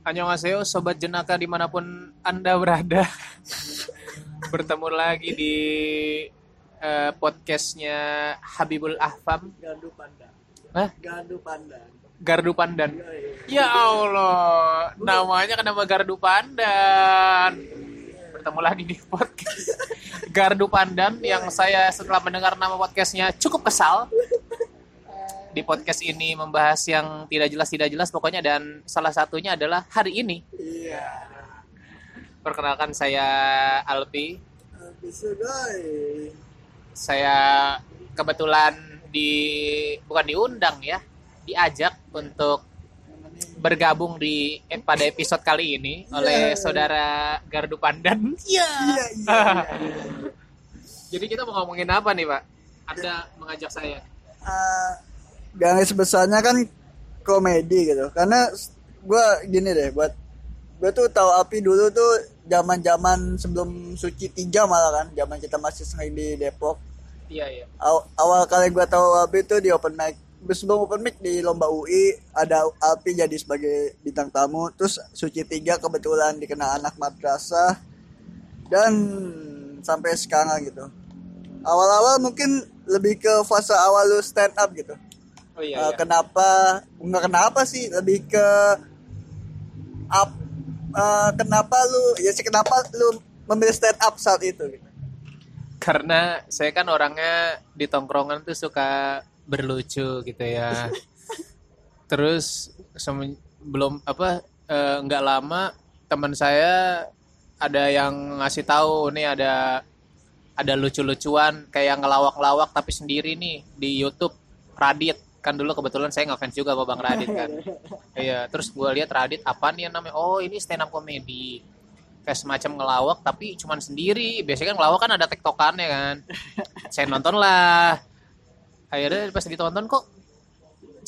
Annyeonghaseyo Sobat Jenaka di mana pun Anda berada Bertemu lagi di uh, podcastnya Habibul Ahfam Gardu Pandan. Hah? Gardu Pandan. Gardu Pandan Yoi. Ya Allah Namanya kenapa Gardu Pandan Bertemu lagi di podcast Gardu Pandan Yang saya setelah mendengar nama podcastnya cukup kesal di podcast ini membahas yang tidak jelas tidak jelas pokoknya dan salah satunya adalah hari ini Iya. perkenalkan saya Alpi guys. saya kebetulan di bukan diundang ya diajak untuk bergabung di eh, pada episode kali ini oleh Yeah. saudara Gardu Pandan Iya, iya, iya. jadi kita mau ngomongin apa nih pak Anda mengajak saya Eh, garis besarnya kan komedi gitu. Karena gua gini deh buat gue tuh tahu api dulu tuh zaman zaman sebelum suci tiga malah kan zaman kita masih sering di Depok. Iya iya. Aw- awal kali gua tahu Alpi itu di open mic sebelum open mic di lomba UI ada Alpi jadi sebagai bintang tamu terus Suci tiga kebetulan dikenal anak madrasah dan sampai sekarang gitu. Awal-awal mungkin lebih ke fase awal lu stand up gitu oh iya, Eh, iya. kenapa nggak kenapa sih lebih ke up eh, kenapa lu ya sih kenapa lu memilih stand up saat itu gitu? karena saya kan orangnya di tongkrongan tuh suka berlucu gitu ya terus semen- belum apa eh, nggak lama teman saya ada yang ngasih tahu nih ada ada lucu-lucuan kayak ngelawak-lawak tapi sendiri nih di YouTube Radit kan dulu kebetulan saya ngefans juga sama Bang Radit kan. Iya terus gue lihat Radit apa nih yang namanya? Oh ini stand up comedy. Kayak semacam ngelawak tapi cuman sendiri. Biasanya kan ngelawak kan ada tektokannya kan. Saya nonton lah. Akhirnya pas ditonton kok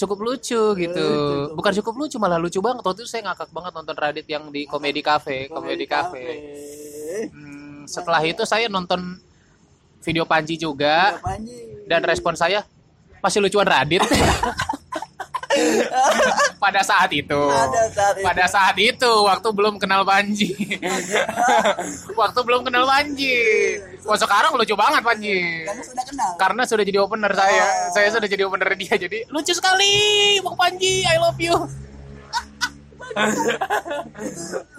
cukup lucu gitu. Bukan cukup lucu malah lucu banget. Waktu itu saya ngakak banget nonton Radit yang di komedi cafe komedi cafe. Hmm, setelah itu saya nonton video Panji juga. Panji. dan respon saya masih lucuan Radit. Pada saat itu. Pada saat itu. pada saat itu waktu belum kenal Panji. Waktu belum kenal Panji. Wah sekarang lucu banget Panji. Karena sudah kenal. karena sudah jadi opener saya. Saya sudah jadi opener dia. Jadi lucu sekali. Bang Panji I love you.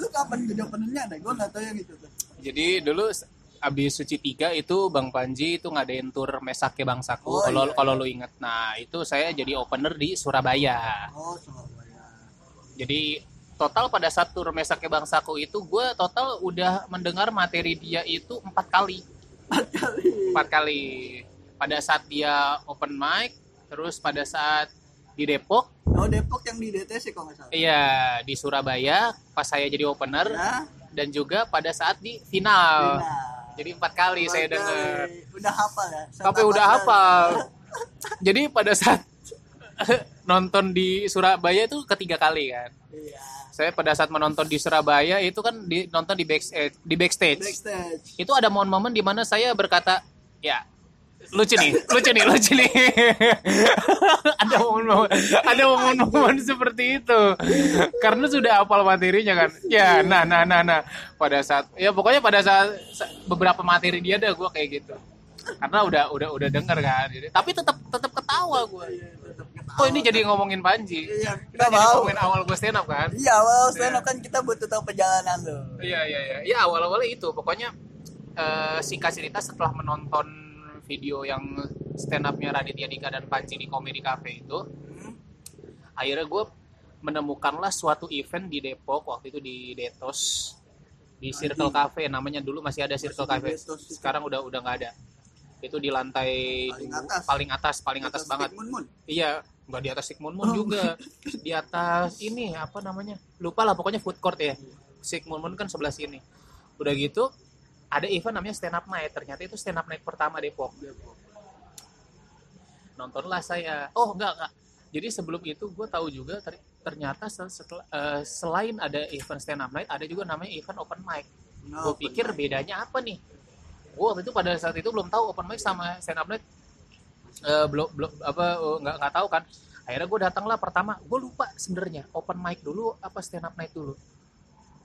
Lu kapan jadi openernya ada? Gue nggak tahu yang itu tuh. jadi dulu abis suci tiga itu Bang Panji itu ngadain tur Mesake Bangsaku Oh, kalau iya. kalau lu inget nah itu saya jadi opener di Surabaya Oh, Surabaya. Jadi total pada saat tur Mesake Bangsaku itu gue total udah mendengar materi dia itu empat kali. Empat kali. Empat kali. Pada saat dia open mic, terus pada saat di Depok, Oh, Depok yang di DTC kok nggak salah. iya di Surabaya pas saya jadi opener Ya, dan juga pada saat di final. final. Jadi empat kali saya Empat dengar. Udah hafal ya? Sampai udah hafal. Jadi pada saat nonton di Surabaya itu ketiga kali kan. Iya. saya pada saat menonton di Surabaya itu kan di nonton di backstage di backstage Backstage. itu ada momen-momen di mana saya berkata ya lucu nih lucu nih lucu nih. Ada momen-momen ada momen-momen seperti itu. Karena sudah hafal materinya kan. Ya nah nah nah nah. Pada saat ya pokoknya pada saat sa- beberapa materi dia ada gue kayak gitu. Karena udah udah udah denger kan. Jadi- tapi tetap tetap ketawa gue Iya, ketawa. kok ini jadi ngomongin Panji? Iya, kita mau. ngomongin awal gue stand up kan? Iya, awal stand up kan kita butuh tahu perjalanan lo. Iya iya iya. Ya awal-awalnya itu. Pokoknya eh, singkat cerita setelah menonton video yang stand upnya Raditya Dika dan Panji di Comedy Cafe itu, Hmm? akhirnya gue menemukanlah suatu event di Depok waktu itu di Detos di Circle Cafe namanya dulu masih ada Circle Cafe Detos. sekarang udah udah nggak ada itu di lantai Paling atas. paling atas paling atas banget Mun Mun. Iya, nggak di atas Sigmund Moon Oh. juga. Di atas ini apa namanya? Lupa lah pokoknya food court ya. Sigmund Moon kan sebelah sini. Udah gitu ada event namanya stand up night. Ternyata itu stand up night pertama Depok. Nontonlah saya. Oh, enggak enggak. Jadi sebelum itu gue tahu juga ter- ternyata se- setelah eh, selain ada event stand up night ada juga namanya event open mic. Oh, gue pikir bedanya apa nih? Gue waktu itu pada saat itu belum tahu open mic sama stand up night eh, belum belum apa eh, nggak nggak tahu kan akhirnya gue datang lah pertama gue lupa sebenarnya open mic dulu apa stand up night dulu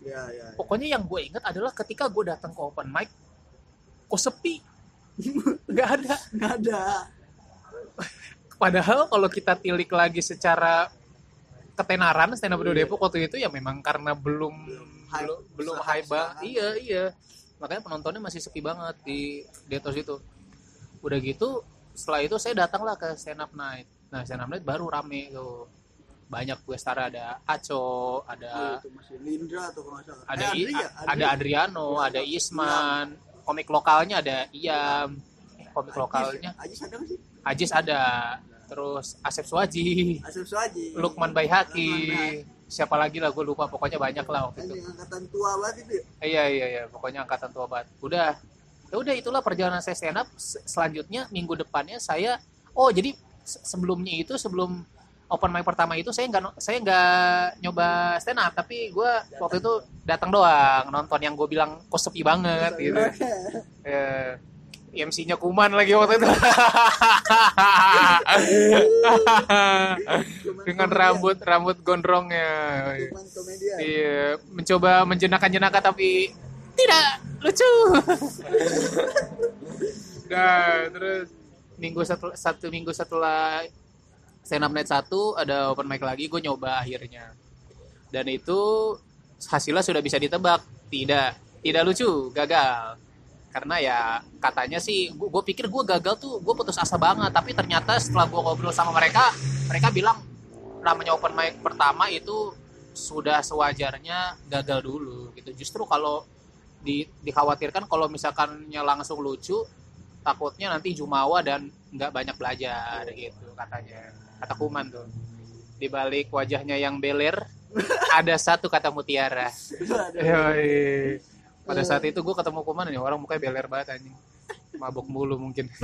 Iya, iya. pokoknya yang gue inget adalah ketika gue datang ke open mic kok sepi? Nggak ada. Nggak ada. padahal kalau kita tilik lagi secara ketenaran stand up Iya. Depok waktu itu ya memang karena belum belum belum hype iya iya. Makanya penontonnya masih sepi banget di Detos itu. Udah gitu setelah itu saya datanglah ke stand up night. Nah stand up night baru rame tuh banyak gue star ada Aco ada masih Lindra atau kalau nggak salah. ada Eh, I- Andri ya? ada Andri. Adriano ada Isman komik lokalnya ada Iam Eh, komik Ajis- lokalnya Ajis ada sih? Ajis ada terus Asep Suwaji Asep Suwaji. Lukman Baihaki siapa lagi lah gue lupa pokoknya banyak lah waktu itu angkatan tua banget itu. ya? iya iya iya pokoknya angkatan tua banget udah ya udah itulah perjalanan saya stand up Se- selanjutnya minggu depannya saya oh jadi se- sebelumnya itu sebelum open mic pertama itu saya nggak saya nggak nyoba stand up tapi gue waktu itu datang doang nonton yang gue bilang kok sepi banget gitu. Eh, MC-nya Kuman lagi waktu itu. Dengan rambut rambut gondrongnya. Iya, mencoba menjenakkan-jenaka tapi tidak lucu. nah, terus minggu setel, satu minggu setelah stand up night satu ada open mic lagi, gue nyoba akhirnya. Dan itu hasilnya sudah bisa ditebak, tidak tidak lucu, gagal. Karena ya katanya sih, gue pikir gue gagal tuh, gue putus asa banget. Tapi ternyata setelah gue ngobrol sama mereka, mereka bilang namanya open mic pertama itu sudah sewajarnya gagal dulu gitu. Justru kalau di, dikhawatirkan kalau misalkannya langsung lucu, takutnya nanti jumawa dan nggak banyak belajar gitu katanya. Kata Kuman tuh. Di balik wajahnya yang beler ada satu kata mutiara. Yoi. Pada saat itu gue ketemu Kuman nih orang mukanya beler banget anjing. Mabok mulu mungkin.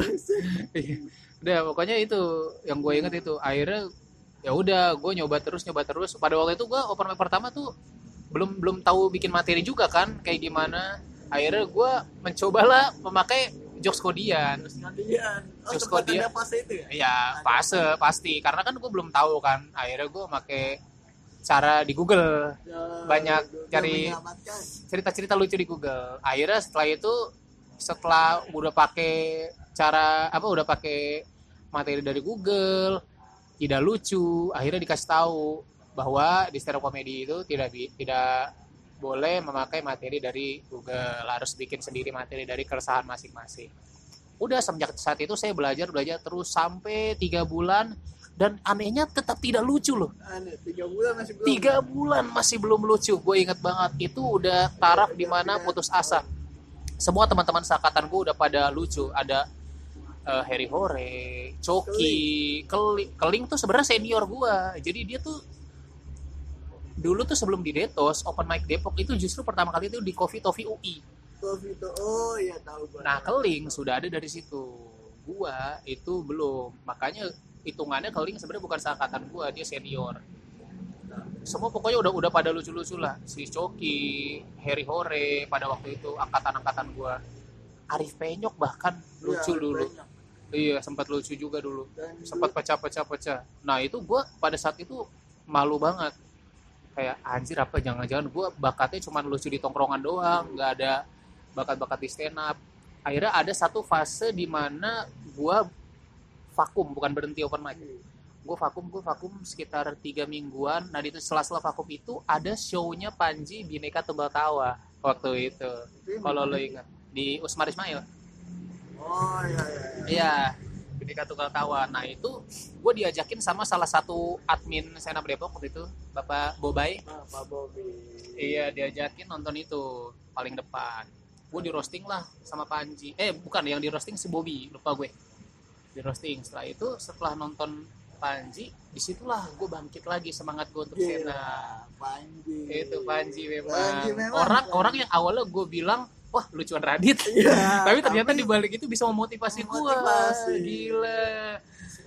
Iya. udah pokoknya itu yang gue inget itu akhirnya ya udah gue nyoba terus nyoba terus pada waktu itu gue open mic pertama tuh belum belum tahu bikin materi juga kan kayak gimana akhirnya gue mencobalah memakai jokes kodian. Oh, kok dia- ada fase itu ya? ya fase pasti. Karena kan gue belum tahu kan. Akhirnya gue pakai cara di Google. Ya, Banyak cari- cerita-cerita lucu di Google. Akhirnya setelah itu setelah udah pakai cara apa udah pakai materi dari Google tidak lucu, akhirnya dikasih tahu bahwa di stand up comedy itu tidak tidak boleh memakai materi dari Google, harus bikin sendiri materi dari keresahan masing-masing. Udah semenjak saat itu saya belajar belajar terus sampai tiga bulan dan anehnya tetap tidak lucu loh. Aneh, tiga bulan masih belum. tiga bulan masih belum lucu gue inget banget. Itu udah taraf di mana putus asa. Semua teman-teman seangkatan gue udah pada lucu. Ada eh, Harry Hore Coki Keling. Keling tuh sebenarnya senior gue jadi dia tuh dulu tuh sebelum di Detos Open Mic Depok itu justru pertama kali itu di Coffee Toffee UI Covid itu. Oh iya tahu gua. Nah, keling sudah ada dari situ. Gua itu belum. Makanya hitungannya keling sebenarnya bukan seangkatan gua, dia senior. Semua pokoknya udah udah pada lucu-lucu lah. Si Coki, Harry Hore pada waktu itu angkatan-angkatan gua. Arif Penyok bahkan Iya, lucu dulu. banyak. Iya, sempat lucu juga dulu. Dan Sempat pecah-pecah-pecah. Nah, itu gua pada saat itu malu banget. Kayak anjir apa jangan-jangan gua bakatnya cuma lucu di tongkrongan doang, nggak ada bakat-bakat di stand up. Akhirnya ada satu fase di mana gua vakum bukan berhenti open mic. Gue vakum, gue vakum sekitar tiga mingguan. Nah di sela-sela vakum itu ada show-nya Panji Bineka Tunggal Tawa waktu itu. Kalau lo ingat di Usmar Ismail. Oh iya iya. iya. Bineka Tunggal Tawa. Nah itu gue diajakin sama salah satu admin up Depok waktu itu, Bapak Bobai. Ah, Pak Bobi. Iya diajakin nonton itu paling depan. Gue di roasting lah sama Panji. Eh bukan yang di roasting si Bobby lupa gue. Di roasting setelah itu setelah nonton Panji di situlah gue bangkit lagi semangat gue untuk Gila, up. Panji. Itu Panji memang. Panji memang. Orang orang yang awalnya gue bilang wah lucuan Radit. Iya. Tapi ternyata di balik itu bisa memotivasi. Memotivasi. Gila.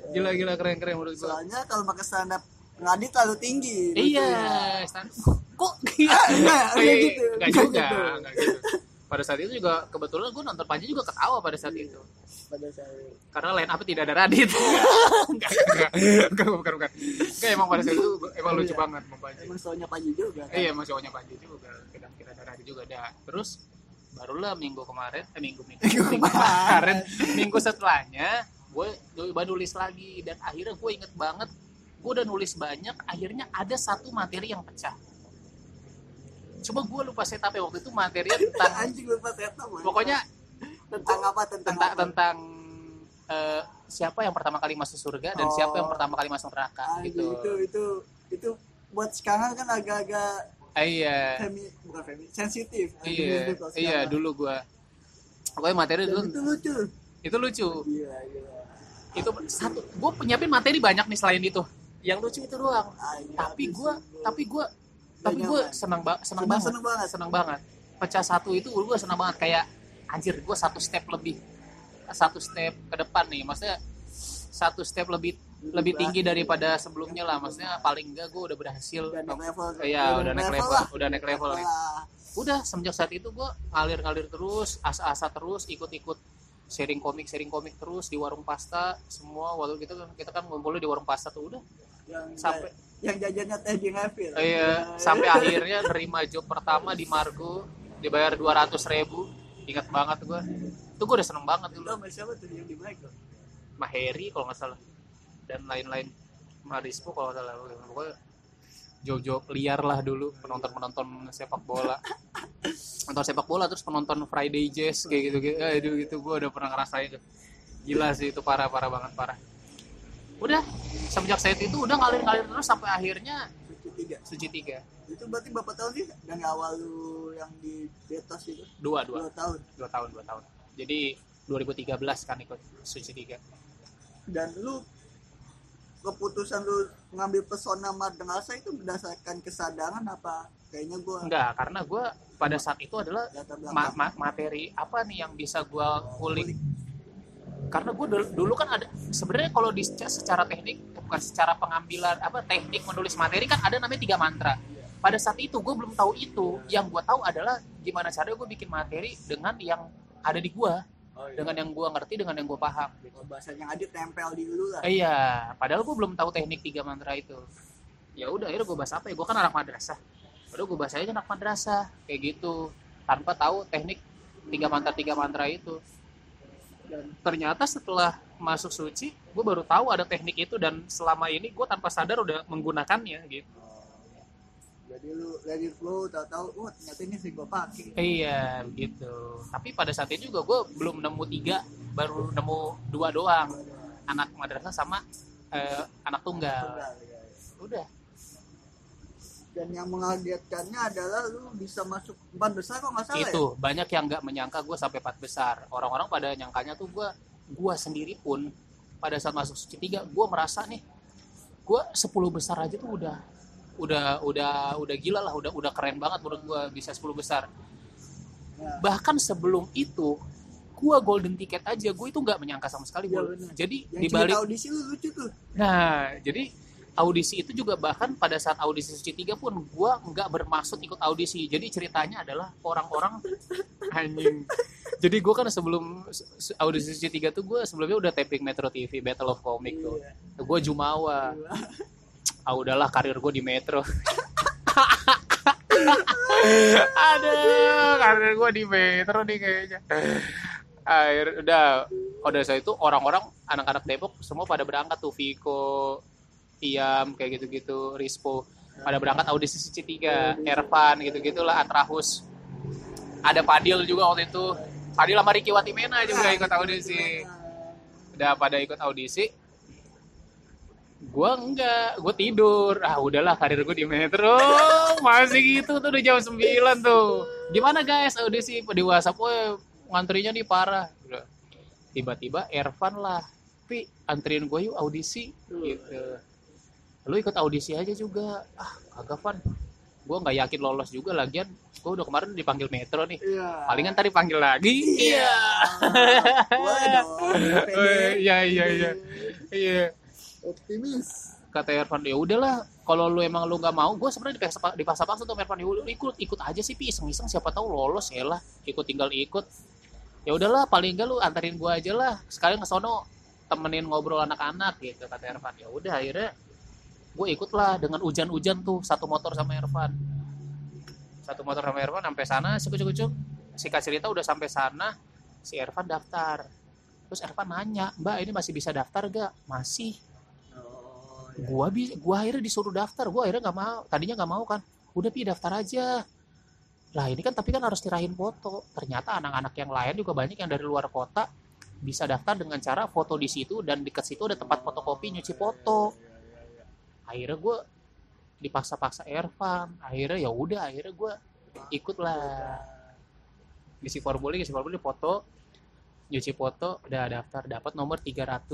Gila gila keren keren menurut gue. Soalnya kalau pakai stand up ngadit terlalu tinggi. Iya, lucunya. stand kok gila. Enggak, enggak Eh, gitu. Enggak enggak juga, gitu. enggak gitu. pada saat itu juga kebetulan gue nonton Panji juga ketawa pada saat itu pada saya karena line up tidak ada Radit enggak enggak enggak bukan bukan enggak emang pada saat itu emang lucu Iya. banget sama Panji emang soalnya Panji juga kan iya masih cowoknya Panji juga tidak tidak ada Radit juga ada terus barulah minggu kemarin eh minggu minggu, minggu kemarin minggu setelahnya gue coba nulis lagi dan akhirnya gue inget banget gue udah nulis banyak akhirnya ada satu materi yang pecah coba gue lupa setupnya waktu itu materinya tentang anjing lupa Boy. pokoknya tentang apa tentang tentang apa? tentang eh, siapa yang pertama kali masuk surga dan Oh. siapa yang pertama kali masuk neraka gitu itu itu itu buat sekarang kan agak-agak iya. Femi bukan femi. Sensitif. Iya kalau iya sekarang. dulu gue pokoknya materi Dan dulu. itu lucu. Itu lucu. Iya iya itu satu gue penyiapin materi banyak nih selain itu. Yang lucu itu doang. Anjing, tapi habis gue itu. tapi gue tapi gue senang ba senang Senang- banget. senang banget. senang banget. Pecah satu itu gue senang banget. Kayak anjir gue satu step lebih satu step ke depan nih. Maksudnya satu step lebih lebih tinggi daripada sebelumnya lah. Maksudnya paling enggak gue udah berhasil. Udah naik level iya udah naik level udah naik level nih. Udah semenjak saat itu gue ngalir-ngalir terus asa-asa terus ikut-ikut sharing komik sharing komik terus di warung pasta semua. Waktu kita kita kan ngumpulnya di warung pasta tuh udah. Yang sampai yang jajannya teh di ngefil iya sampai akhirnya nerima job pertama di Margo dibayar 200 ribu. Ingat banget gue itu gue udah seneng banget dulu. Sama siapa tuh yang di Black Maheri kalau nggak salah dan lain-lain. Marispo kalau salah pokoknya job-job liar lah dulu penonton penonton sepak bola. Nonton sepak bola terus penonton Friday Jazz kayak gitu gitu eh, itu itu gue udah pernah ngerasain tuh gila sih itu parah parah banget parah. Udah semenjak saat itu udah ngalir-ngalir terus sampai akhirnya lucu tiga suci tiga. Itu berarti berapa tahun sih dari awal lu yang di Betos itu? Dua dua. Dua tahun? Dua tahun dua tahun. Jadi 2013 kan ikut suci tiga. Dan lu keputusan lu ngambil pesona Madengasa itu berdasarkan kesadaran apa? Kayaknya gua enggak karena gue pada saat itu adalah ma- ma- materi apa nih yang bisa gue kulik? Karena gue dulu, dulu kan ada sebenarnya kalau di secara teknik bukan secara pengambilan apa teknik menulis materi kan ada namanya tiga mantra. Pada saat itu gue belum tahu itu. Yang gue tahu adalah gimana caranya gue bikin materi dengan yang ada di gue oh, iya. dengan yang gue ngerti dengan yang gue paham gitu. Kalau bahasanya adit tempel di lu lah. Eh, iya padahal gue belum tahu teknik tiga mantra itu. Ya udah akhirnya gue bahas apa ya? Gue kan anak madrasah. Udah gue bahas aja anak madrasah kayak gitu. Tanpa tahu teknik tiga mantra tiga mantra itu. Dan ternyata setelah masuk suci gue baru tahu ada teknik itu. Dan selama ini gue tanpa sadar udah menggunakannya gitu jadi lu dari flow tahu-tahu oh ternyata ini sih gua pakai. Iya gitu. Tapi pada saat itu juga gue belum nemu tiga baru nemu dua doang. Anak madrasah sama eh, anak tunggal. Tunggal, ya. udah. Dan yang mengagetkannya adalah lu bisa masuk empat besar kok nggak salah itu banyak yang nggak menyangka gue sampai empat besar. Orang-orang pada nyangkanya tuh gue gue sendiri pun pada saat masuk suci tiga gue merasa nih gue 10 besar aja tuh udah udah udah udah gila lah udah udah keren banget menurut gue bisa 10 besar Ya. bahkan sebelum itu gue golden ticket aja gue itu nggak menyangka sama sekali Iya, gua- bener. jadi yang di balik audisi lu lucu tuh Nah, jadi audisi itu juga bahkan pada saat audisi Suci 3 pun gua nggak bermaksud ikut audisi. Jadi ceritanya adalah orang-orang anjing. Jadi gua kan sebelum audisi Suci 3 tuh gua sebelumnya udah taping Metro TV Battle of Comic tuh. Iya. Gua Jumawa. Ah udahlah karir gua di Metro. Aduh, karir gua di Metro nih kayaknya. Akhir udah udah saya itu orang-orang anak-anak Depok semua pada berangkat tuh Viko, Iam kayak gitu-gitu, Rispo pada berangkat audisi Suci 3, Ervan gitu-gitulah Atrahus. Ada Padil juga waktu itu. Padil sama Ricky Watimena juga ikut audisi. Udah pada ikut audisi. Gua enggak, gue tidur. Ah udahlah karir gue di Metro. Masih gitu tuh udah jam 9 tuh. Gimana guys audisi di WhatsApp? Oh, ngantrinya nih parah. Tiba-tiba Ervan lah. Pi, anterin gue yuk audisi gitu. Lu ikut audisi aja juga. Ah, kagak Van. Gue nggak yakin lolos juga lagian. Gue udah kemarin dipanggil Metro nih. Iya. Palingan tadi panggil lagi. Iya. Dong. Oh, Iya iya iya. Optimis. Kata Ervan ya udahlah kalau lu emang lu nggak mau gue sebenarnya dipaksa dipaksa-paksa tuh Mervan lu ikut ikut aja sih pi. Iseng-iseng siapa tahu lolos ya lah. Ikut tinggal ikut. Ya udahlah paling enggak lu anterin gue aja lah. Sekalian ke sono temenin ngobrol anak-anak gitu kata Ervan ya udah akhirnya gue ikut lah dengan hujan-hujan tuh satu motor sama Ervan satu motor sama Ervan sampai sana cukup-cukup singkat cerita udah sampai sana si Ervan daftar. Terus Ervan nanya mbak ini masih bisa daftar gak masih gua bi gua akhirnya disuruh daftar gua akhirnya nggak mau tadinya nggak mau kan. Udah pi daftar aja. Lah ini kan tapi kan harus tirahin foto. Ternyata anak-anak yang lain juga banyak yang dari luar kota bisa daftar dengan cara foto di situ dan dekat situ ada tempat fotokopi nyuci foto. Akhirnya gua dipaksa-paksa Ervan. Akhirnya ya udah akhirnya gua ikut lah ngisi formulir ngisi formulir foto nyuci foto udah daftar dapat nomor 300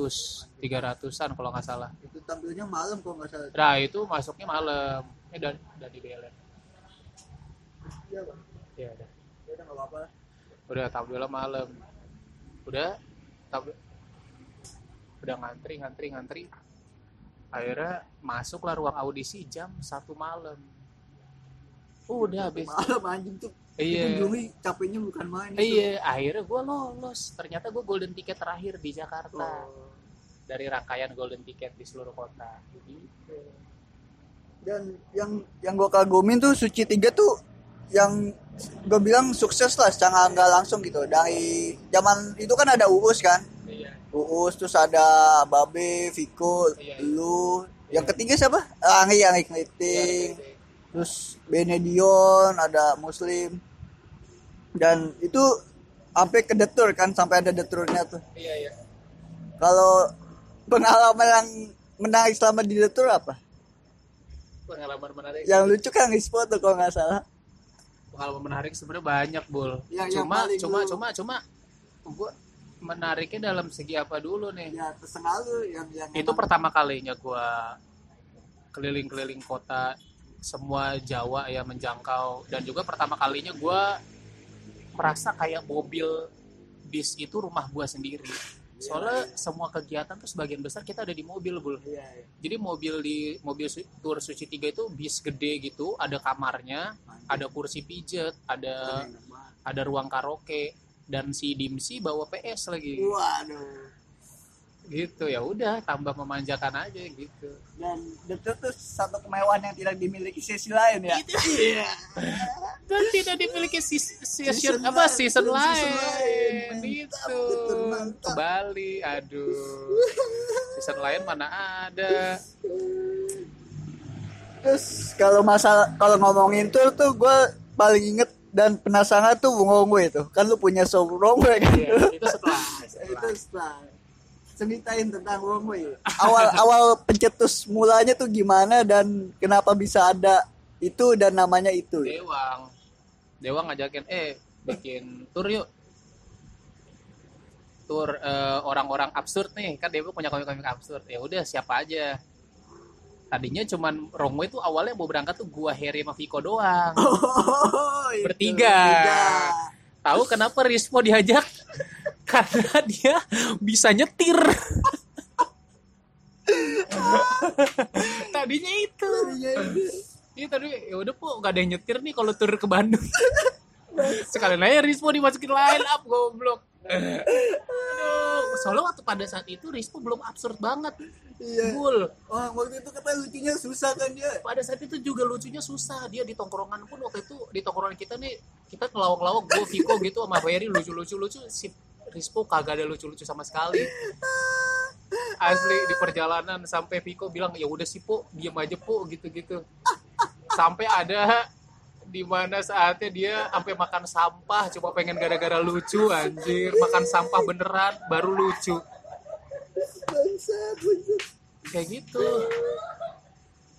300an kalau nggak salah itu tampilnya malam kok nggak salah Nah itu masuknya malam. Ini udah, udah di BLN. iya bang Ya udah. ya udah nggak apa-apa Udah tampilnya malam. Udah tampil. Udah ngantri ngantri ngantri. Akhirnya masuklah ruang audisi jam satu malam. Udah habis. malam anjing tuh Iya. Juli capeknya bukan main Iya, akhirnya gue lolos. Ternyata gue golden ticket terakhir di Jakarta Oh. dari rangkaian golden ticket di seluruh kota. Gitu. dan yang yang gue kagumin tuh Suci tiga tuh yang gue bilang sukses lah secara nggak langsung gitu dari zaman itu kan ada Uus kan Iya. Uus terus ada Babe, Viko, Iya, iya. lu yang Iya. ketiga siapa? Anggi yang Kliting terus Benedion ada Muslim dan itu sampai ke detur kan sampai ada deturnya tuh Iya, iya. kalau pengalaman yang menarik selama di detur apa? Pengalaman menarik. yang lucu kan nge-spot tuh kalau nggak salah pengalaman menarik sebenarnya banyak bul Yang- yang cuma paling cuma cuma cuma gua menariknya dalam segi apa dulu nih ya tersengal lu yang yang itu pertama kalinya gua keliling-keliling kota semua Jawa ya menjangkau. Dan juga pertama kalinya gua merasa kayak mobil bis itu rumah gua sendiri. Soalnya semua kegiatan tuh sebagian besar kita ada di mobil bul. Iya, iya. jadi mobil di mobil su- tour suci 3 itu bis gede gitu ada kamarnya ada kursi pijet ada ada ruang karaoke dan si Dimsi bawa PS lagi. Waduh gitu ya udah tambah memanjakan aja gitu. Dan itu tuh satu kemewahan yang tidak dimiliki sesi lain ya. Iya. Dan tidak dimiliki sis- season Season apa season season lain. lain. gitu. Mantap, betul, mantap. ke Bali aduh. Season lain mana ada? Terus kalau masalah kalau ngomongin tour tuh gue paling inget dan penasaran tuh Wongwe itu. Kan lu punya show Wongwe kan? Iya, itu setelah, setelah. itu setelah ceritain tentang Wongwe awal awal pencetus mulanya tuh gimana dan kenapa bisa ada itu dan namanya itu? Dewang. Dewang ngajakin eh bikin tour yuk. Tour eh, orang-orang absurd nih. Kan Dewa punya komik-komik absurd. Ya udah siapa aja. Tadinya cuman Rongway tuh awalnya mau berangkat tuh gua Harry sama Viko doang. Oh, itu. Bertiga. Tahu kenapa Rispo diajak karena dia bisa nyetir tadinya itu Iya tadi ya udah po gak ada yang nyetir nih kalau tur ke Bandung. Sekalian aja Rispo dimasukin line up goblok. Aduh, soalnya waktu pada saat itu Rispo belum absurd banget. Iya. Bul. Oh, waktu itu kata lucunya susah kan dia. Pada saat itu juga lucunya susah. Dia di tongkrongan pun waktu itu di tongkrongan kita nih kita ngelawak-lawak gue Viko gitu sama Ferry lucu-lucu lucu si Rispo kagak ada lucu-lucu sama sekali. Asli di perjalanan sampai Viko bilang ya udah sih Po, diam aja Po gitu-gitu. Sampai ada di mana saatnya dia sampai makan sampah cuma pengen gara-gara lucu anjir makan sampah beneran baru lucu kayak gitu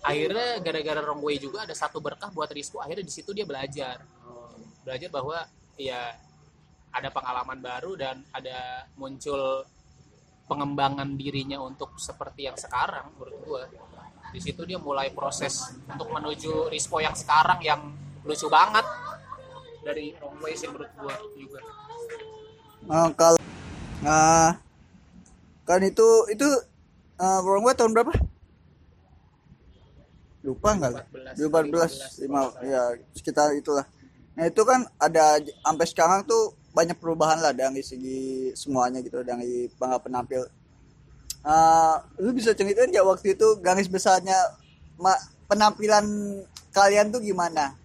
akhirnya gara-gara wrong way juga ada satu berkah buat Rizko akhirnya di situ dia belajar belajar bahwa ya ada pengalaman baru dan ada muncul pengembangan dirinya untuk seperti yang sekarang menurut gua. Di situ dia mulai proses untuk menuju Rispo yang sekarang yang lucu banget. Dari wrong way sih menurut gua juga. Nah, kalau nah kan itu itu uh, Wrong Way tahun berapa? lupa nggak? 2014, 2014 lima ya sekitar itulah. Nah itu kan ada sampai sekarang tuh banyak perubahan lah dari segi semuanya gitu dari para penampil Ah, lu bisa ceritain nggak waktu itu garis besarnya ma- penampilan kalian tuh gimana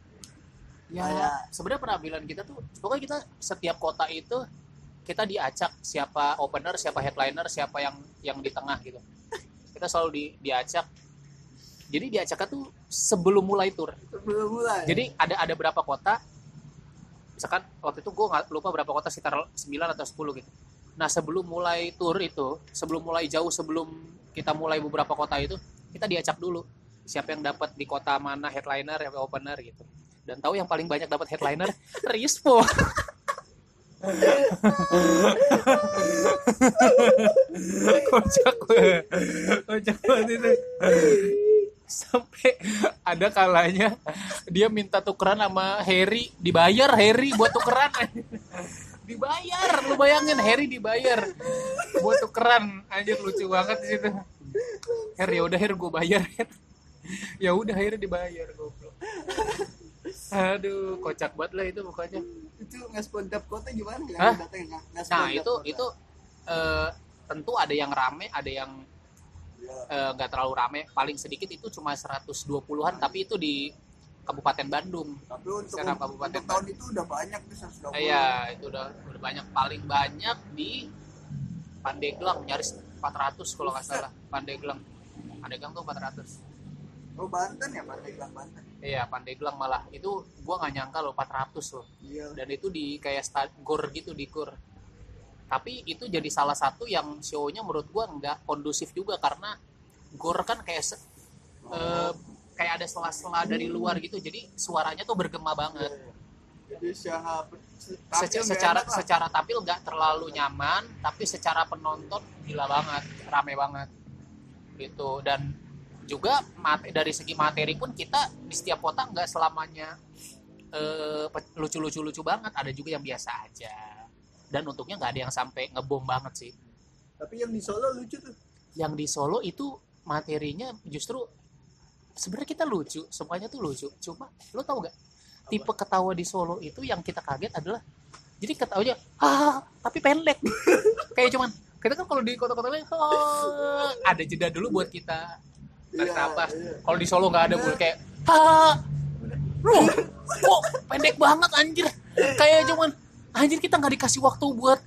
Ya, Kayak- sebenarnya penampilan kita tuh pokoknya kita setiap kota itu kita diacak siapa opener, siapa headliner, siapa yang yang di tengah gitu. Kita selalu di diacak. Jadi diacaknya tuh sebelum mulai tour. sebelum mulai Jadi ada ada berapa kota? Misalkan waktu itu gue nggak lupa berapa kota sekitar 9 atau 10 gitu. Nah sebelum mulai tour itu, sebelum mulai jauh sebelum kita mulai beberapa kota itu, kita diacak dulu. Siapa yang dapat di kota mana headliner, siapa opener gitu. Dan tahu yang paling banyak dapat headliner, Rispo. kocak kocak banget itu sampai ada kalanya dia minta tukeran sama Harry. Dibayar Harry buat tukeran. Dibayar lu bayangin Harry dibayar buat tukeran. Anjir lucu banget di situ. Harry ya udah Harry gue bayar. Ya udah Harry dibayar goblok. Aduh kocak banget lah itu pokoknya. Itu ngespon dap kota gimana? Datang nah itu itu eh, tentu ada yang rame ada yang eh, nggak terlalu rame. Paling sedikit itu cuma 120-an tapi itu di Kabupaten Bandung. Tapi untuk, Sekarang Kabupaten untuk tahun itu udah banyak tuh 120 Eh, Iya, itu udah udah banyak. Paling banyak di Pandeglang. Nyaris 400 kalau nggak salah. Pandeglang. Pandeglang tuh 400. oh Banten ya? Pandeglang Banten. Iya, Pandeglang malah. Itu gua nggak nyangka loh 400 loh. iya. Dan itu di kayak sta- gor gitu di gor. Tapi itu jadi salah satu yang show-nya menurut gua nggak kondusif juga karena gor kan kayak se- eh, kayak ada sela-sela dari luar gitu. Jadi suaranya tuh bergema banget. jadi secara Sece- secara secara tampil nggak terlalu nyaman tapi secara penonton gila banget rame banget. Gitu. Dan juga mate- dari segi materi pun kita di setiap kota nggak selamanya eh, lucu-lucu-lucu banget. Ada juga yang biasa aja dan untuknya nggak ada yang sampai ngebom banget sih. Tapi yang di Solo lucu tuh. Yang di Solo itu materinya justru sebenarnya kita lucu semuanya tuh lucu. Cuma lo tau gak tipe ketawa di Solo itu yang kita kaget adalah jadi ketawanya ah tapi pendek. Kayak cuman kita kan kalau di kota-kota lain "Ah," ada jeda dulu buat kita. Tarik Iya, iya. kalau di Solo nggak ada buat kayak ah loh kok pendek banget anjir? Kayak cuman anjir kita nggak dikasih waktu buat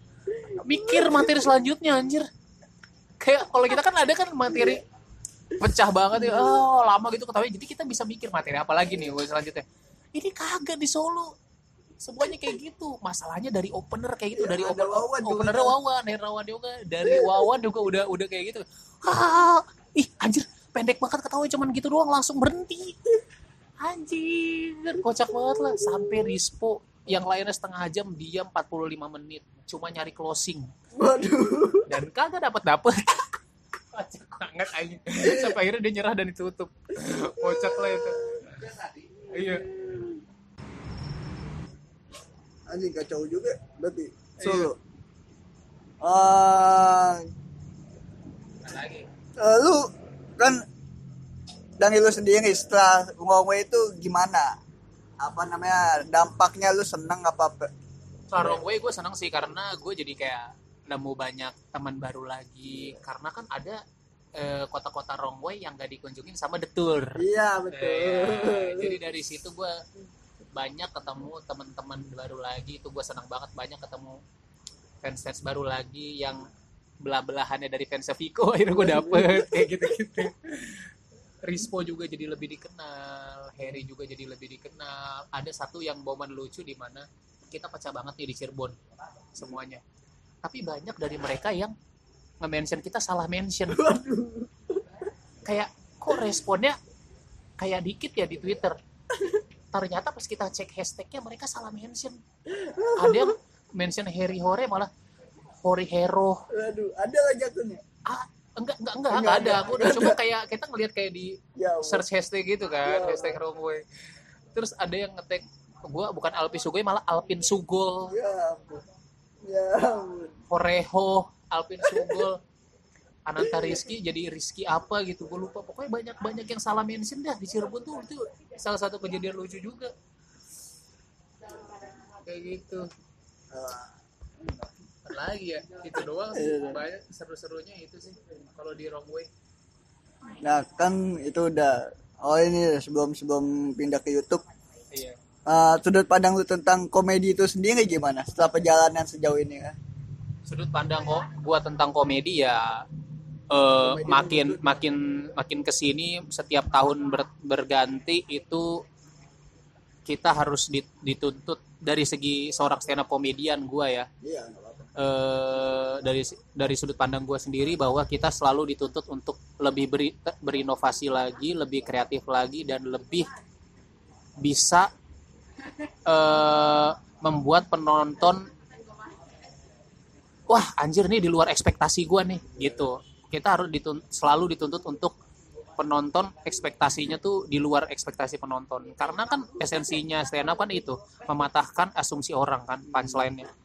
mikir materi selanjutnya anjir. Kayak kalau kita kan ada kan materi pecah banget ya. Oh lama gitu. Ketawa jadi kita bisa mikir materi apa lagi nih buat selanjutnya. Ini kagak di Solo. Semuanya kayak gitu. Masalahnya dari opener kayak gitu. Dari Ada open, Wawan juga. openernya Wawan Hernawan juga. Dari Wawan juga udah udah kayak gitu. Ah ih anjir. Pendek banget ketawa cuman gitu doang. Langsung berhenti. Anjir. Kocak banget lah. Sampai Rispo yang lainnya setengah jam diam 45 menit. Cuma nyari closing. Waduh. Dan kagak dapat dapet kocak banget anjing. Sampai akhirnya dia nyerah dan ditutup. Kocak lah itu. Iya. Anjing kacau juga. Berarti Solo Ah, lagi eh, lu kan dari lu sendiri setelah ngomong itu gimana apa namanya dampaknya lu seneng apa Kalau gue gue seneng sih karena gue jadi kayak nemu banyak teman baru lagi. Karena kan ada eh, kota-kota Rongway yang gak dikunjungin sama The Tour. iya betul. Eh, jadi dari situ gue banyak ketemu teman-teman baru lagi. Itu gue senang banget banyak ketemu fans-fans baru lagi yang belah-belahannya dari fans Vico akhirnya gue dapet kayak gitu-gitu Rispo juga jadi lebih dikenal Harry juga jadi lebih dikenal. Ada satu yang momen lucu di mana kita pecah banget nih di Cirebon semuanya. Tapi banyak dari mereka yang nge-mention kita salah mention. Kayak kok responnya kayak dikit ya di Twitter? Ternyata pas kita cek hashtagnya mereka salah mention. Ada yang mention Harry Hore malah Hore Hero. Aduh ada lagi akunnya? Ah enggak enggak enggak, Enggak ada. aku udah coba kayak kita ngelihat kayak di ya search hashtag gitu kan Ya. hashtag Romboy terus ada yang ngetek gua bukan Alpin Sugoi malah Alpin Sugol ya ampun. Ya ampun. Horeho Alpin Sugol Ananta Rizky jadi Rizky apa gitu gue lupa. Pokoknya banyak banyak yang salah mention dah di Cirebon tuh. Itu salah satu kejadian lucu juga. Kayak gitu. Apa lagi ya itu doang sih. Iya, iya. banyak seru-serunya itu sih kalau di wrong way. Nah kan itu udah Oh ini sebelum sebelum pindah ke YouTube. Iya. Eh, Sudut pandang lu tentang komedi itu sendiri gimana? Setelah perjalanan sejauh ini ya? Sudut pandang kok gua tentang komedi ya eh, makin makin makin ke sini setiap tahun ber- berganti itu kita harus dit- dituntut. Dari segi seorang stand up komedian gua ya. Iya eh, dari dari sudut pandang gua sendiri bahwa kita selalu dituntut untuk lebih beri, berinovasi lagi lebih kreatif lagi dan lebih bisa eh, membuat penonton wah anjir nih di luar ekspektasi gua nih gitu. Kita harus ditun- selalu dituntut untuk penonton ekspektasinya tuh di luar ekspektasi penonton. Karena kan esensinya stand up kan itu mematahkan asumsi orang kan punchline-nya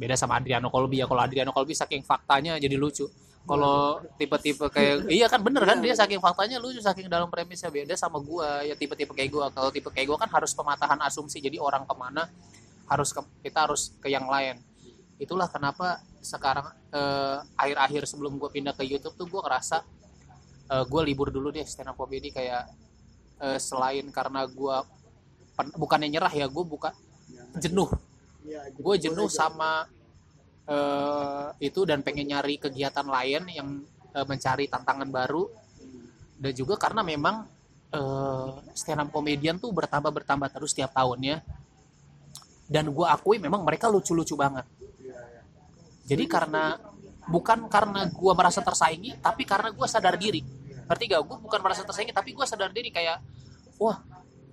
beda sama Adriano Colby ya. Kalau Adriano Colby saking faktanya jadi lucu. Kalau tipe-tipe kayak iya kan bener kan dia saking faktanya lucu saking dalam premisnya beda sama gua. Ya tipe-tipe kayak gua. Kalau tipe kayak gua kan harus pematahan asumsi. Jadi orang ke mana harus ke, kita harus ke yang lain. Itulah kenapa sekarang eh, akhir-akhir sebelum gue pindah ke YouTube tuh gue ngerasa gue libur dulu deh stand up comedy kayak eh, selain karena gue bukannya nyerah ya gue buka jenuh Iya, gue jenuh sama eh, itu dan pengen nyari kegiatan lain yang eh, mencari tantangan baru. Dan juga karena memang eh, stand up comedian tuh bertambah bertambah terus tiap tahunnya dan gue akui memang mereka lucu-lucu banget. Jadi karena bukan karena gue merasa tersaingi tapi karena gue sadar diri. Ngerti gak? Gue bukan merasa tersaingi tapi gue sadar diri kayak wah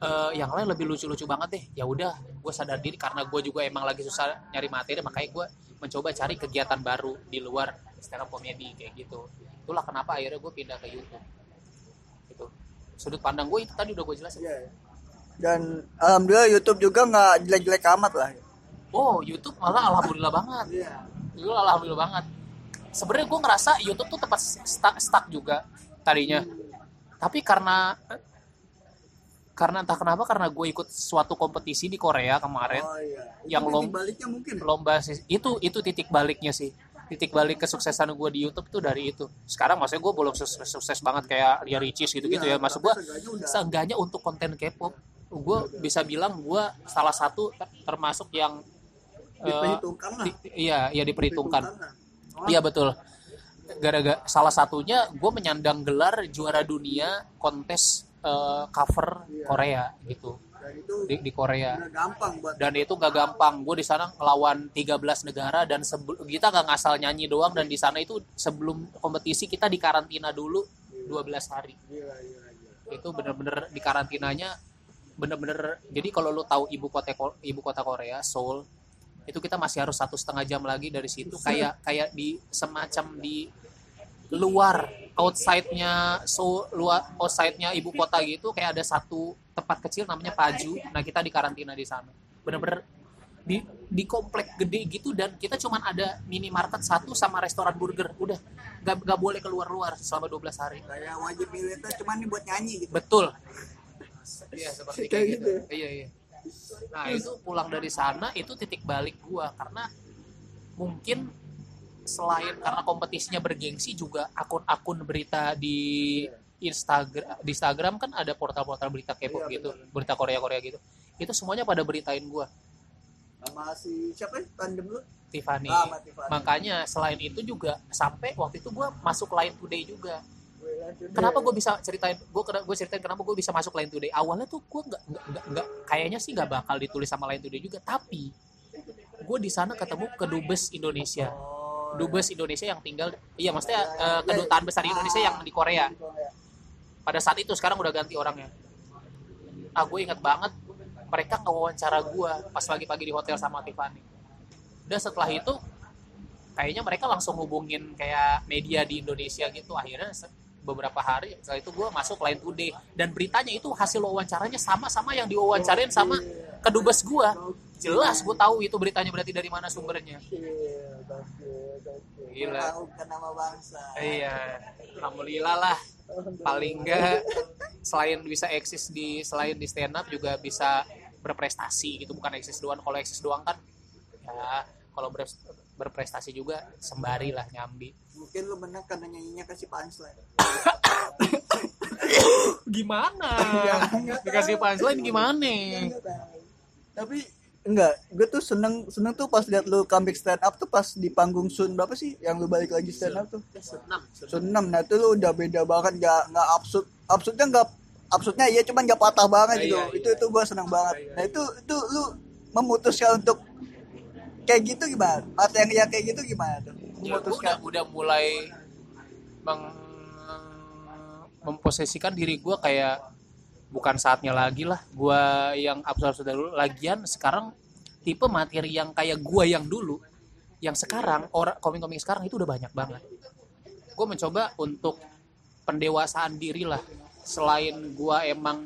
eh, yang lain lebih lucu-lucu banget deh ya udah gue sadar diri karena gue juga emang lagi susah nyari materi makanya gue mencoba cari kegiatan baru di luar stand up comedy kayak gitu itulah kenapa akhirnya gue pindah ke YouTube itu sudut pandang gue itu tadi udah gue jelasin Iya, iya. Dan alhamdulillah YouTube juga nggak jelek-jelek amat lah. oh YouTube malah alhamdulillah banget Iya. Itu alhamdulillah banget. Sebenarnya gue ngerasa YouTube tuh tempat stuck, stuck juga tadinya. Tapi karena karena entah kenapa karena gue ikut suatu kompetisi di Korea kemarin Oh iya. Yang Itu lom- titik baliknya mungkin. lomba itu itu titik baliknya sih titik balik kesuksesan gue di YouTube tuh dari itu sekarang maksudnya gue belum sukses, sukses banget kayak Ria Ricis gitu gitu Iya, ya maksud gue seenggaknya untuk konten K-pop gue bisa bilang gue salah satu ter- termasuk yang eh, diperhitungkan lah. di- iya iya diperhitungkan lah. Iya betul. Gara-gara salah satunya gue menyandang gelar juara dunia kontes eh, cover Iya. Korea gitu Dan itu di, di Korea. gampang buat Dan itu gak gampang. Gue di sana ngelawan 13 negara dan sebelum kita gak ngasal nyanyi doang dan di sana itu sebelum kompetisi kita di karantina dulu 12 hari. Gila, gila, gila. Itu bener-bener di karantinanya bener-bener jadi kalau lu tahu ibu kota Ko- ibu kota Korea Seoul itu kita masih harus satu setengah jam lagi dari situ kayak kayak di semacam di luar outside-nya so luar outside-nya ibu kota gitu kayak ada satu tempat kecil namanya Paju. Nah kita di karantina di sana. Bener-bener di di komplek gede gitu dan kita cuman ada minimarket satu sama restoran burger. Udah nggak nggak boleh keluar-luar selama 12 hari. Kayak wajib militer cuman nih buat nyanyi gitu. betul. Iya seperti kayak gitu. gitu. Iya iya. Nah itu pulang dari sana itu titik balik gua. Karena mungkin selain karena kompetisinya bergengsi juga akun-akun berita di Instagram di Instagram kan ada portal-portal berita K-pop Iya, gitu betul. berita Korea Korea gitu itu semuanya pada beritain gua Sama si siapa ya? Tandem lu? Tiffany Ah, Tiffany. makanya selain itu juga sampai waktu itu gua masuk Line Today juga Gue kenapa gue bisa ceritain gue gue ceritain kenapa gue bisa masuk Line Today awalnya tuh gue nggak nggak nggak- nggak kayaknya sih nggak bakal ditulis sama Line Today juga tapi gue di sana ketemu kedubes Indonesia Oh, dubes Indonesia yang tinggal iya maksudnya eh, kedutaan besar Indonesia yang di Korea. pada saat itu sekarang udah ganti orangnya. Ah gue inget banget mereka ngewawancara gue pas lagi pagi di hotel sama Tiffany. Dan setelah itu kayaknya mereka langsung hubungin kayak media di Indonesia gitu. Akhirnya beberapa hari setelah itu gue masuk Line Today. Dan beritanya itu hasil wawancaranya sama sama yang diwawancarain sama kedubes gue jelas gue tahu itu beritanya berarti dari mana sumbernya Iya. Gila. Mengharumkan nama bangsa. iya alhamdulillah lah paling enggak selain bisa eksis di selain di stand up juga bisa berprestasi gitu bukan eksis doang kalau eksis doang kan ya kalau ber- berprestasi juga sembari lah nyambi Mungkin lu menang karena nyanyinya kasih punchline. gimana Ya, nggak dikasih punchline gimana Tapi enggak, gue tuh seneng seneng tuh pas liat lu comeback stand up tuh pas di panggung Sun berapa sih? Yang lu balik lagi stand up tuh? Sun 6 nah itu lu udah beda banget nggak nggak absurd absurdnya nggak absurdnya iya cuman nggak patah banget Iya, gitu. Iya, itu itu gue seneng banget. Iya, iya. nah itu itu lu memutuskan untuk kayak gitu gimana? Materi yang kayak gitu gimana tuh? Ya, memutuskan. udah udah mulai meng memposisikan diri gue kayak bukan saatnya lagi lah. Gue yang absurd sudah dulu. Lagian sekarang tipe materi yang kayak gue yang dulu yang sekarang orang komik-komik sekarang itu udah banyak banget. Gue mencoba untuk pendewasaan diri lah. Selain gue emang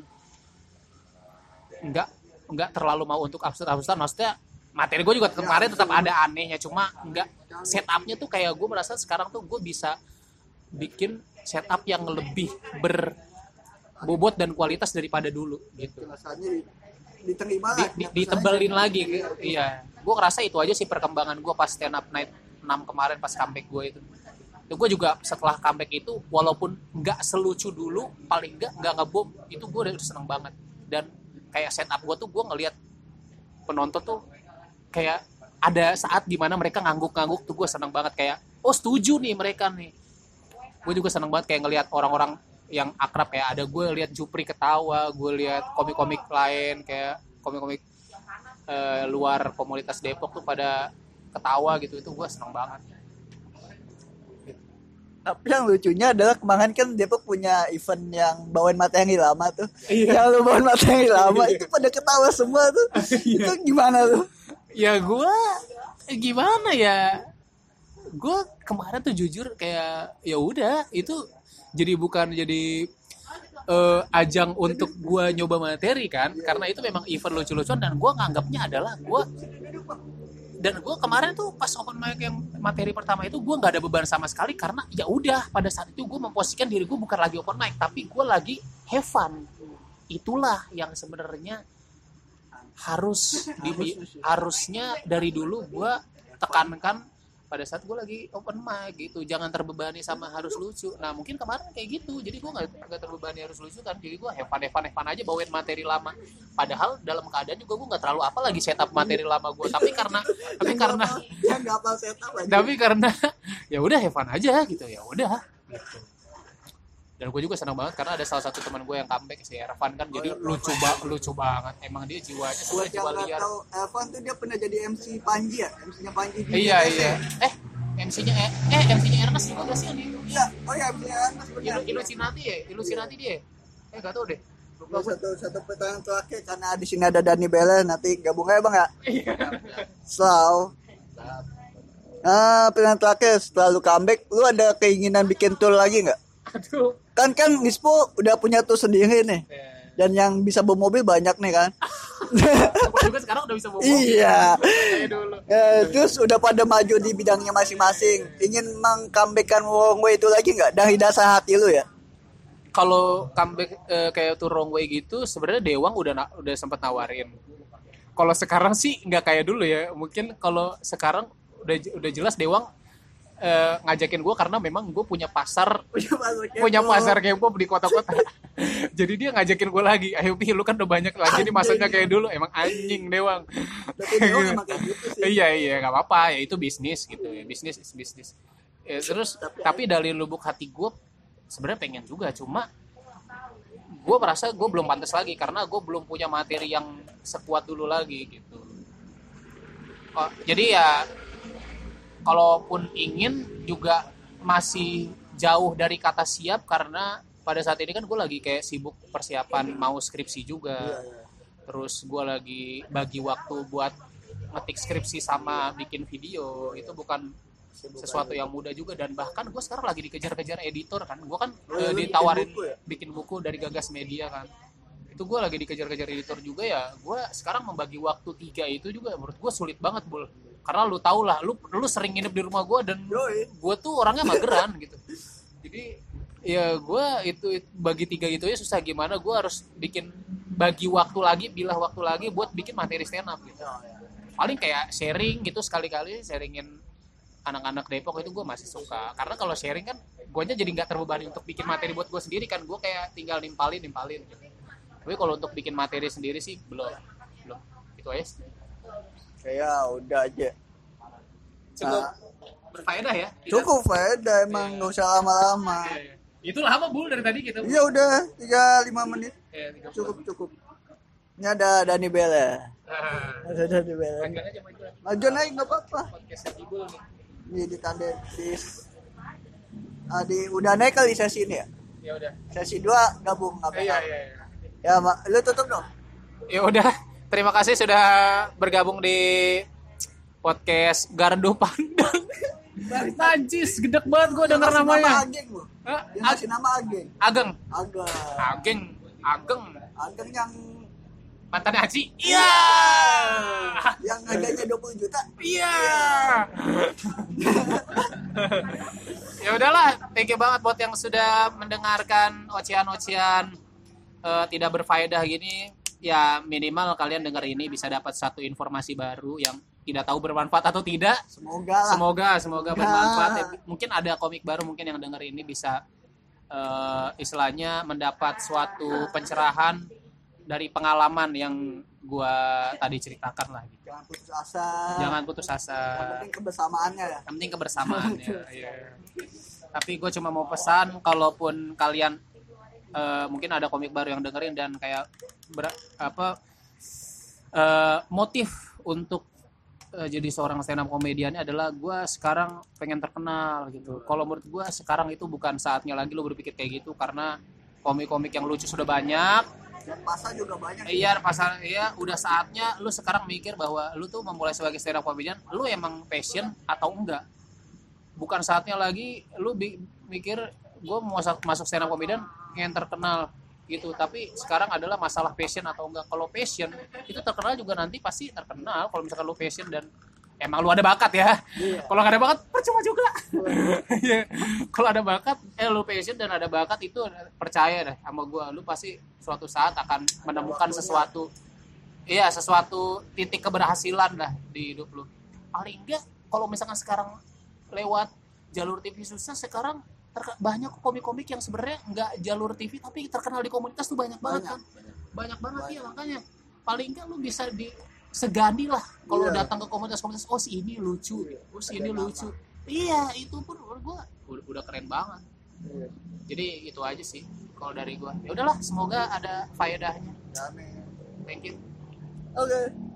nggak nggak terlalu mau untuk absurd absurd maksudnya materi gue juga kemarin tetap ada anehnya cuma nggak setupnya tuh kayak gue merasa sekarang tuh gue bisa bikin setup yang lebih berbobot dan kualitas daripada dulu gitu. Rasanya di- diterima di, di, ditebelin lagi iya. Gue ngerasa itu aja sih perkembangan gue pas stand up night 6 kemarin pas comeback gue itu. Itu gue juga setelah comeback itu walaupun nggak selucu dulu paling nggak nggak ngebom itu gue udah seneng banget. Dan kayak setup gue tuh gue ngelihat penonton tuh kayak ada saat di mana mereka ngangguk-ngangguk tuh gue seneng banget. Kayak oh setuju nih mereka nih. Gue juga seneng banget kayak ngelihat orang-orang yang akrab kayak ada gue lihat Jupri ketawa gue lihat komik-komik lain kayak komik-komik eh, luar komunitas Depok tuh pada ketawa gitu. Itu gue seneng banget. Tapi yang lucunya adalah kemarin kan Depok punya event yang bawain materi lama tuh. Iya. yang lu bawain materi lama itu pada ketawa semua tuh. Iya. itu gimana tuh? Ya gue gimana ya? Gue kemarin tuh jujur kayak ya udah itu jadi bukan jadi eh, ajang untuk gue nyoba materi kan? Karena itu memang event lucu-lucuan dan gue nganggapnya adalah gue dan gue kemarin tuh pas open mic yang materi pertama itu gue nggak ada beban sama sekali karena ya udah pada saat itu gue memposisikan diri gue bukan lagi open mic tapi gue lagi have fun. Itulah yang sebenarnya harus di, harusnya dari dulu gue tekankan pada saat gue lagi open mic gitu jangan terbebani sama harus lucu. Nah mungkin kemarin kayak gitu jadi gue nggak terbebani harus lucu kan jadi gue fun have fun aja bawain materi lama. Padahal dalam keadaan juga gue nggak terlalu apa lagi setup materi lama gue tapi karena tapi karena yang nggak apa setup aja. tapi karena ya udah fun aja gitu ya udah gitu dan gue juga senang banget karena ada salah satu teman gue yang comeback si Ervan kan. Jadi lucu ba lucu banget. Emang dia jiwanya yang jiwa liar. tahu Evan tuh dia pernah jadi MC Panji ya? MC-nya Panji di iya JKT. iya. Eh MC-nya eh, eh MC-nya Ernest gak sih yang di iya. Oh ya MC-nya Anas benar. Ilu, Illuminati ya? Illuminati dia eh gak tau deh. Satu satu pertanyaan terakhir karena di sini ada Dani Bella nanti gabung aja bang ya? Iya. Slow. Nah, pertanyaan terakhir setelah lu comeback, lu ada keinginan bikin tour lagi nggak? aduh Kan kan Nispo udah punya tour sendiri nih, Eh, dan yang bisa bawa mobil banyak nih kan? juga sekarang udah bisa bawa mobil iya. dulu Eh, terus udah pada maju di bidangnya masing-masing. Ingin mengcomebackkan Wrong Way itu lagi nggak dari dasar hati lu ya? kalau comeback eh, kayak tour wrong way gitu sebenarnya Dewang udah na- udah sempat nawarin kalau sekarang sih nggak kayak dulu ya mungkin kalau sekarang udah udah jelas Dewang eh, ngajakin gue karena memang gue punya pasar punya pasar K-pop. di kota-kota. Jadi dia ngajakin gue lagi ayo Pi lu kan udah banyak lagi nih masanya kayak dulu. Emang anjing Dewang Tapi gitu sih. iya iya nggak apa-apa. Ya itu bisnis gitu ya. Bisnis is bisnis Ya, terus tapi dari lubuk hati gue sebenarnya pengen juga. Cuma gue merasa gue belum pantas lagi karena gue belum punya materi yang sekuat dulu lagi gitu. Oh, jadi ya kalaupun ingin juga masih jauh dari kata siap karena pada saat ini kan gue lagi kayak sibuk persiapan mau skripsi juga. Terus gue lagi bagi waktu buat ngetik skripsi sama bikin video. Itu bukan sesuatu yang mudah juga. Dan bahkan gue sekarang lagi dikejar-kejar editor kan. Gue kan Oh, eh, bikin ditawarin buku ya? bikin buku dari Gagas Media kan. Itu itu gue lagi dikejar-kejar editor juga ya. Gue sekarang membagi waktu tiga itu juga menurut gue sulit banget bul karena lu tau lah lu lu sering nginep di rumah gue dan gue tuh orangnya mageran gitu. Jadi ya gue itu bagi tiga itu ya susah gimana gue harus bikin bagi waktu lagi bilah waktu lagi buat bikin materi stand up gitu paling kayak sharing gitu sekali-kali sharingin anak-anak Depok itu gue masih suka. Karena kalau sharing kan gue jadi nggak terbebani untuk bikin materi buat gue sendiri kan. Gue kayak tinggal nimpalin nimpalin gitu. Tapi kalau untuk bikin materi sendiri sih belum. Belum. Itu aja sih. Kayak udah aja. cukup Nah. berfaedah ya Tidak- Cukup faedah emang nggak usah lama-lama. Iya, iya. itu lama bul dari tadi kita Iya udah tiga lima menit Iya, puluh. cukup cukup. Ini ada Dani Bella. Ah, Ada Dani Bella. maju naik nggak apa-apa. Ini di tanda di ah, di udah naik kali sesi ini ya. ya udah Sesi dua gabung apa iya iya iya Ya, Mak. lu tutup dong. ya udah terima kasih sudah bergabung di podcast Gardu Pandang Najis, gedek banget gue denger Ngasih Nama namanya. Ageng? Dia ngasih nama Ageng. Ageng, Ageng. Ageng, Ageng, Ageng yang mantannya Haji. Iya, yang harganya 20 juta. iya. ya udahlah, thank you banget buat yang sudah mendengarkan ocehan-ocehan eh, tidak berfaedah gini. Ya minimal kalian dengar ini bisa dapat satu informasi baru yang tidak tahu bermanfaat atau tidak. Semoga lah. Semoga semoga bermanfaat. Ya, Mungkin ada komik baru mungkin yang denger ini bisa eh, istilahnya mendapat suatu pencerahan dari pengalaman yang gua tadi ceritakan lah gitu. Jangan putus asa. Jangan putus asa. Yang penting kebersamaannya ya. Yang penting kebersamaannya. Iya. Tapi gue cuma mau pesan kalaupun kalian eh, mungkin ada komik baru yang dengerin dan kayak ber- apa eh, motif untuk eh, jadi seorang stand up komedian adalah gue sekarang pengen terkenal gitu. Kalau menurut gue sekarang itu bukan saatnya lagi lo berpikir kayak gitu karena komik-komik yang lucu sudah banyak. Dan pasar juga banyak. Iya, pasal iya udah saatnya lu sekarang mikir bahwa lu tuh memulai sebagai stand up comedian, lu emang passion atau enggak? Bukan saatnya lagi lu mikir gue mau masuk, masuk stand up comedian yang terkenal gitu, tapi sekarang adalah masalah passion atau enggak. Kalau passion itu terkenal juga nanti pasti terkenal kalau misalkan lu passion dan emang lu ada bakat ya. Iya. Kalau nggak ada bakat percuma juga. Iya. Kalau ada bakat, eh lu passion dan ada bakat itu percaya deh sama gua, lu pasti suatu saat akan menemukan sesuatu. Iya, sesuatu titik keberhasilan lah di hidup lu. Paling enggak kalau misalkan sekarang lewat jalur TV susah sekarang terke- banyak komik-komik yang sebenarnya nggak jalur TV tapi terkenal di komunitas tuh banyak banget Banyak. kan. Banyak banget ya makanya paling enggak lu bisa disegani lah kalau Iya. datang ke komunitas-komunitas oh si ini lucu, oh si ini Ada lucu. Iya, itu pun gua udah, udah keren banget. Iya. Jadi itu aja sih kalau dari gua. Ya udahlah, semoga ada faedahnya. Amin. Thank you. Oke.